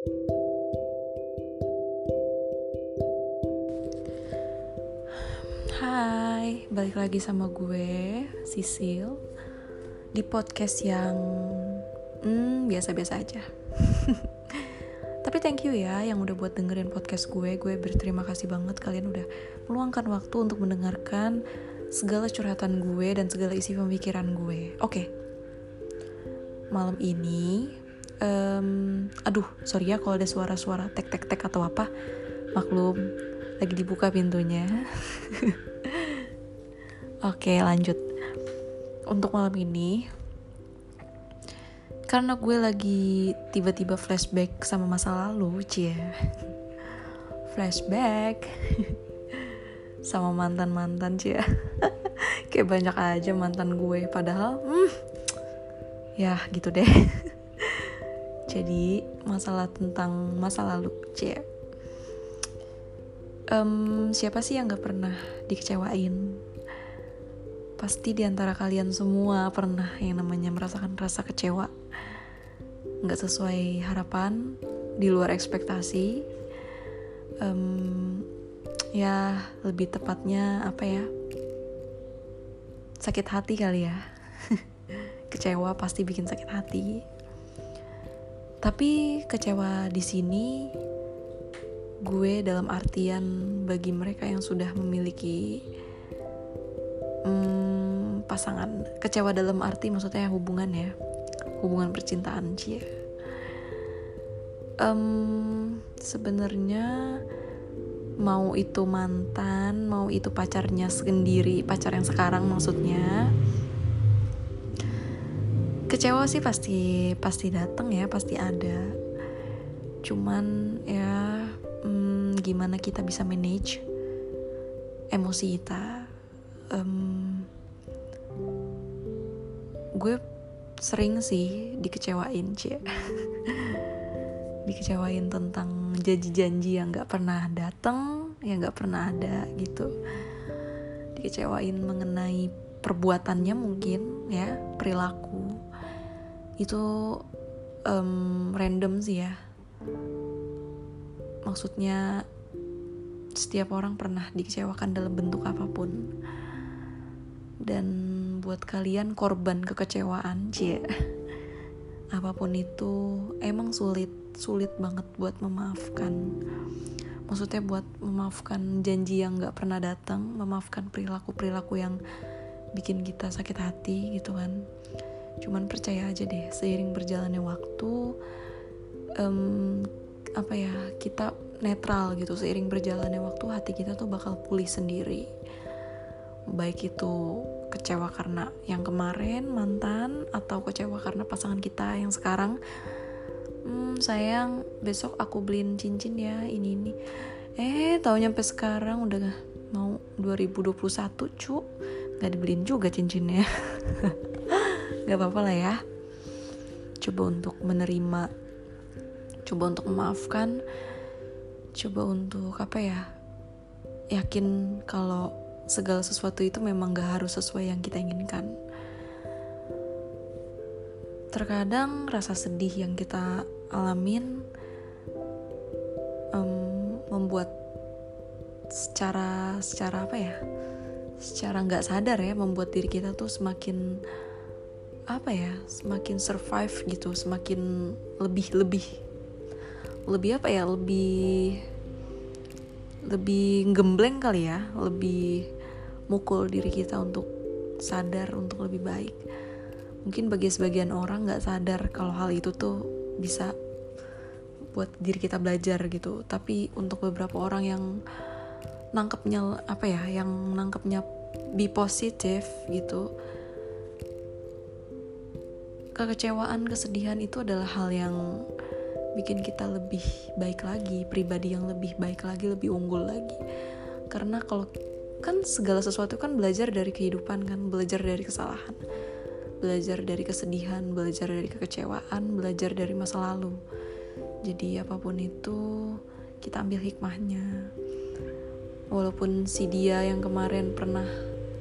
Hai, balik lagi sama gue, Sisil Di podcast yang hmm, biasa-biasa aja. Tapi thank you ya yang udah buat dengerin podcast gue. Gue berterima kasih banget kalian udah meluangkan waktu untuk mendengarkan segala curhatan gue dan segala isi pemikiran gue. Oke, malam ini um, Aduh, sorry ya kalau ada suara-suara tek-tek-tek atau apa Maklum, lagi dibuka pintunya. Oke, lanjut. Untuk malam ini, karena gue lagi tiba-tiba flashback sama masa lalu, cie. Flashback sama mantan-mantan, cie. Kayak banyak aja mantan gue, padahal, hmm, ya gitu deh. Jadi masalah tentang masa lalu, cie um, siapa sih yang gak pernah dikecewain? Pasti di antara kalian semua pernah yang namanya merasakan rasa kecewa, nggak sesuai harapan, di luar ekspektasi. Um, ya lebih tepatnya apa ya? Sakit hati kali ya. kecewa pasti bikin sakit hati. Tapi kecewa di sini gue dalam artian bagi mereka yang sudah memiliki hmm, pasangan. Kecewa dalam arti maksudnya hubungan ya hubungan percintaan cia um, sebenarnya mau itu mantan mau itu pacarnya sendiri pacar yang sekarang maksudnya kecewa sih pasti pasti datang ya pasti ada. Cuman ya hmm, gimana kita bisa manage emosi kita? Um, gue sering sih dikecewain cie. Dikecewain tentang janji-janji yang gak pernah datang yang gak pernah ada gitu. Dikecewain mengenai perbuatannya mungkin ya perilaku itu um, random sih ya. Maksudnya setiap orang pernah dikecewakan dalam bentuk apa pun. Dan buat kalian korban kekecewaan cie apa pun itu emang sulit sulit banget buat memaafkan. Maksudnya buat memaafkan janji yang gak pernah datang memaafkan perilaku perilaku yang bikin kita sakit hati gitu kan cuman percaya aja deh seiring berjalannya waktu um, apa ya kita netral gitu. Seiring berjalannya waktu hati kita tuh bakal pulih sendiri. Baik itu kecewa karena yang kemarin mantan atau kecewa karena pasangan kita yang sekarang. Hmm, sayang besok aku beliin cincin ya ini ini. Eh tau nyampe sekarang udah mau 2021 cu nggak dibeliin juga cincinnya nggak apa-apa lah ya. Coba untuk menerima. Coba untuk memaafkan. Coba untuk apa ya yakin kalau segala sesuatu itu memang gak harus sesuai yang kita inginkan. Terkadang rasa sedih yang kita alamin um, membuat secara secara apa ya secara nggak sadar ya membuat diri kita tuh semakin apa ya semakin survive gitu semakin lebih lebih lebih apa ya lebih lebih gembleng kali ya lebih mukul diri kita untuk sadar untuk lebih baik. Mungkin bagi sebagian orang nggak sadar kalau hal itu tuh bisa buat diri kita belajar gitu. Tapi untuk beberapa orang yang nangkepnya apa ya yang nangkepnya be positif gitu kekecewaan kesedihan itu adalah hal yang bikin kita lebih baik lagi, pribadi yang lebih baik lagi, lebih unggul lagi. Karena kalau kan segala sesuatu kan belajar dari kehidupan kan, belajar dari kesalahan, belajar dari kesedihan, belajar dari kekecewaan, belajar dari masa lalu. Jadi apa pun itu kita ambil hikmahnya. Walaupun si dia yang kemarin pernah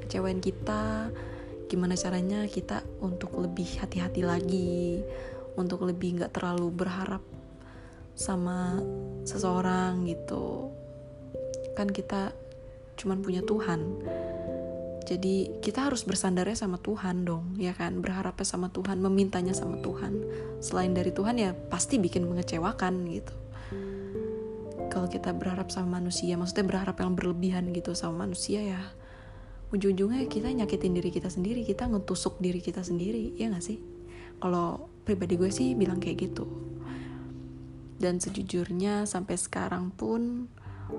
kecewain kita, gimana caranya kita untuk lebih hati-hati lagi, untuk lebih nggak terlalu berharap sama seseorang gitu. Kan kita cuman punya Tuhan. Jadi kita harus bersandarnya sama Tuhan dong ya kan? Berharapnya sama Tuhan memintanya sama Tuhan. Selain dari Tuhan ya pasti bikin mengecewakan gitu. Kalau kita berharap sama manusia maksudnya berharap yang berlebihan gitu sama manusia ya ujung-ujungnya kita nyakitin diri kita sendiri kita ngetusuk diri kita sendiri ya gak sih? Kalau pribadi gue sih bilang kayak gitu. Dan sejujurnya sampai sekarang pun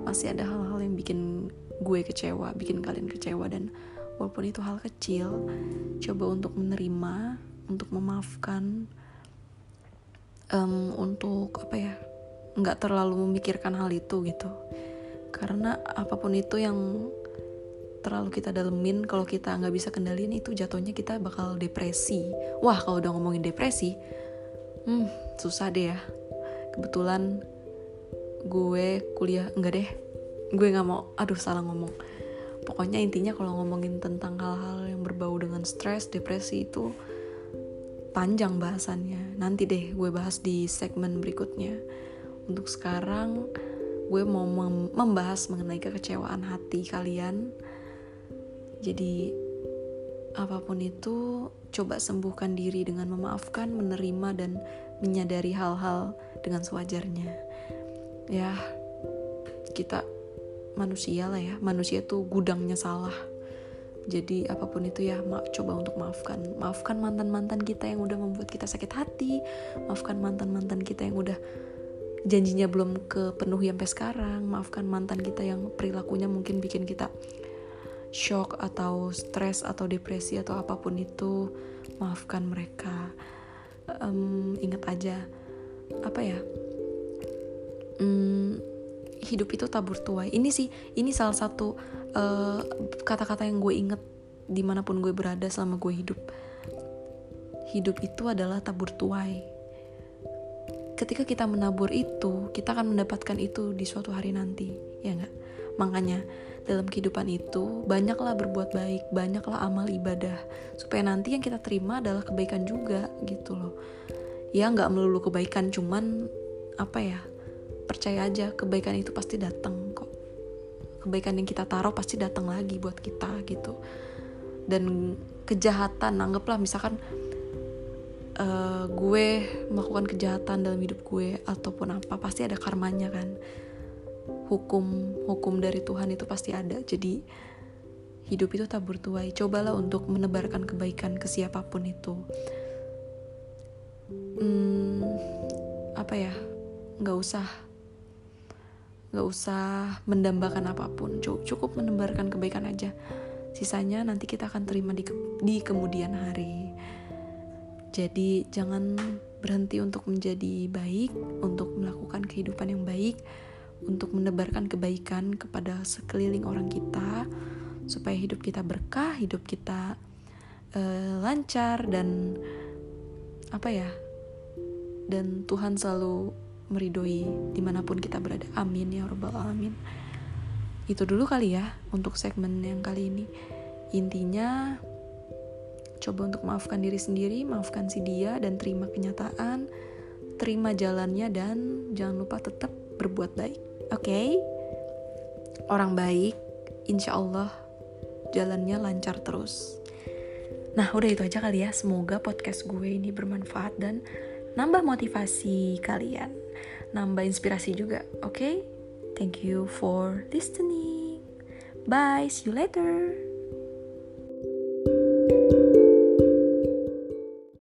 masih ada hal-hal yang bikin gue kecewa bikin kalian kecewa. Dan walaupun itu hal kecil coba untuk menerima untuk memaafkan um, untuk apa ya nggak terlalu memikirkan hal itu gitu. Karena apa pun itu yang terlalu kita dalemin kalau kita nggak bisa kendaliin itu jatuhnya kita bakal depresi. Wah kalau udah ngomongin depresi hmm susah deh ya. Kebetulan gue kuliah enggak deh gue nggak mau aduh salah ngomong. Pokoknya intinya kalau ngomongin tentang hal-hal yang berbau dengan stres depresi itu panjang bahasannya. Nanti deh gue bahas di segmen berikutnya. Untuk sekarang gue mau membahas mengenai kekecewaan hati kalian jadi apa pun itu coba sembuhkan diri dengan memaafkan menerima dan menyadari hal-hal dengan sewajarnya. Ya kita manusia lah ya. Manusia tuh gudangnya salah. Jadi apa pun itu ya ma coba untuk maafkan. Maafkan mantan mantan kita yang udah membuat kita sakit hati. Maafkan mantan mantan kita yang udah janjinya belum kepenuhi sampai sekarang. Maafkan mantan kita yang perilakunya mungkin bikin kita shock atau stres atau depresi atau apa pun itu maafkan mereka. Um, ingat aja apa ya? Um, hidup itu tabur tuai. Ini sih ini salah satu eh, kata-kata yang gue inget di mana pun gue berada selama gue hidup. Hidup itu adalah tabur tuai. Ketika kita menabur itu, kita akan mendapatkan itu di suatu hari nanti, ya nggak? Makanya dalam kehidupan itu banyaklah berbuat baik, banyaklah amal ibadah, supaya nanti yang kita terima adalah kebaikan juga gitu loh. Ya nggak melulu kebaikan, cuman apa ya? Percaya aja kebaikan itu pasti datang kok. Kebaikan yang kita taruh pasti datang lagi buat kita gitu. Dan kejahatan, anggaplah misalkan uh, gue melakukan kejahatan dalam hidup gue ataupun apa pasti ada karmanya kan hukum hukum dari Tuhan itu pasti ada. Jadi hidup itu tak bertuai cobalah untuk menebarkan kebaikan ke siapa pun itu. Hmm, apa ya? Nggak usah nggak usah mendambakan apa pun. Cukup menebarkan kebaikan aja. Sisanya nanti kita akan terima di, di kemudian hari. Jadi jangan berhenti untuk menjadi baik, untuk melakukan kehidupan yang baik, untuk menebarkan kebaikan kepada sekeliling orang kita supaya hidup kita berkah, hidup kita uh, lancar dan apa ya? Dan Tuhan selalu meridoi di mana pun kita berada. Amin ya robbal alamin. Itu dulu kali ya untuk segmen yang kali ini. Intinya Coba untuk maafkan diri sendiri, maafkan si dia dan terima kenyataan, terima jalannya dan jangan lupa tetap berbuat baik. Oke? Okay? Orang baik, insya Allah jalannya lancar terus. Nah, udah itu aja kali ya. Semoga podcast gue ini bermanfaat dan nambah motivasi kalian, nambah inspirasi juga. Oke? Okay? Thank you for listening. Bye, see you later.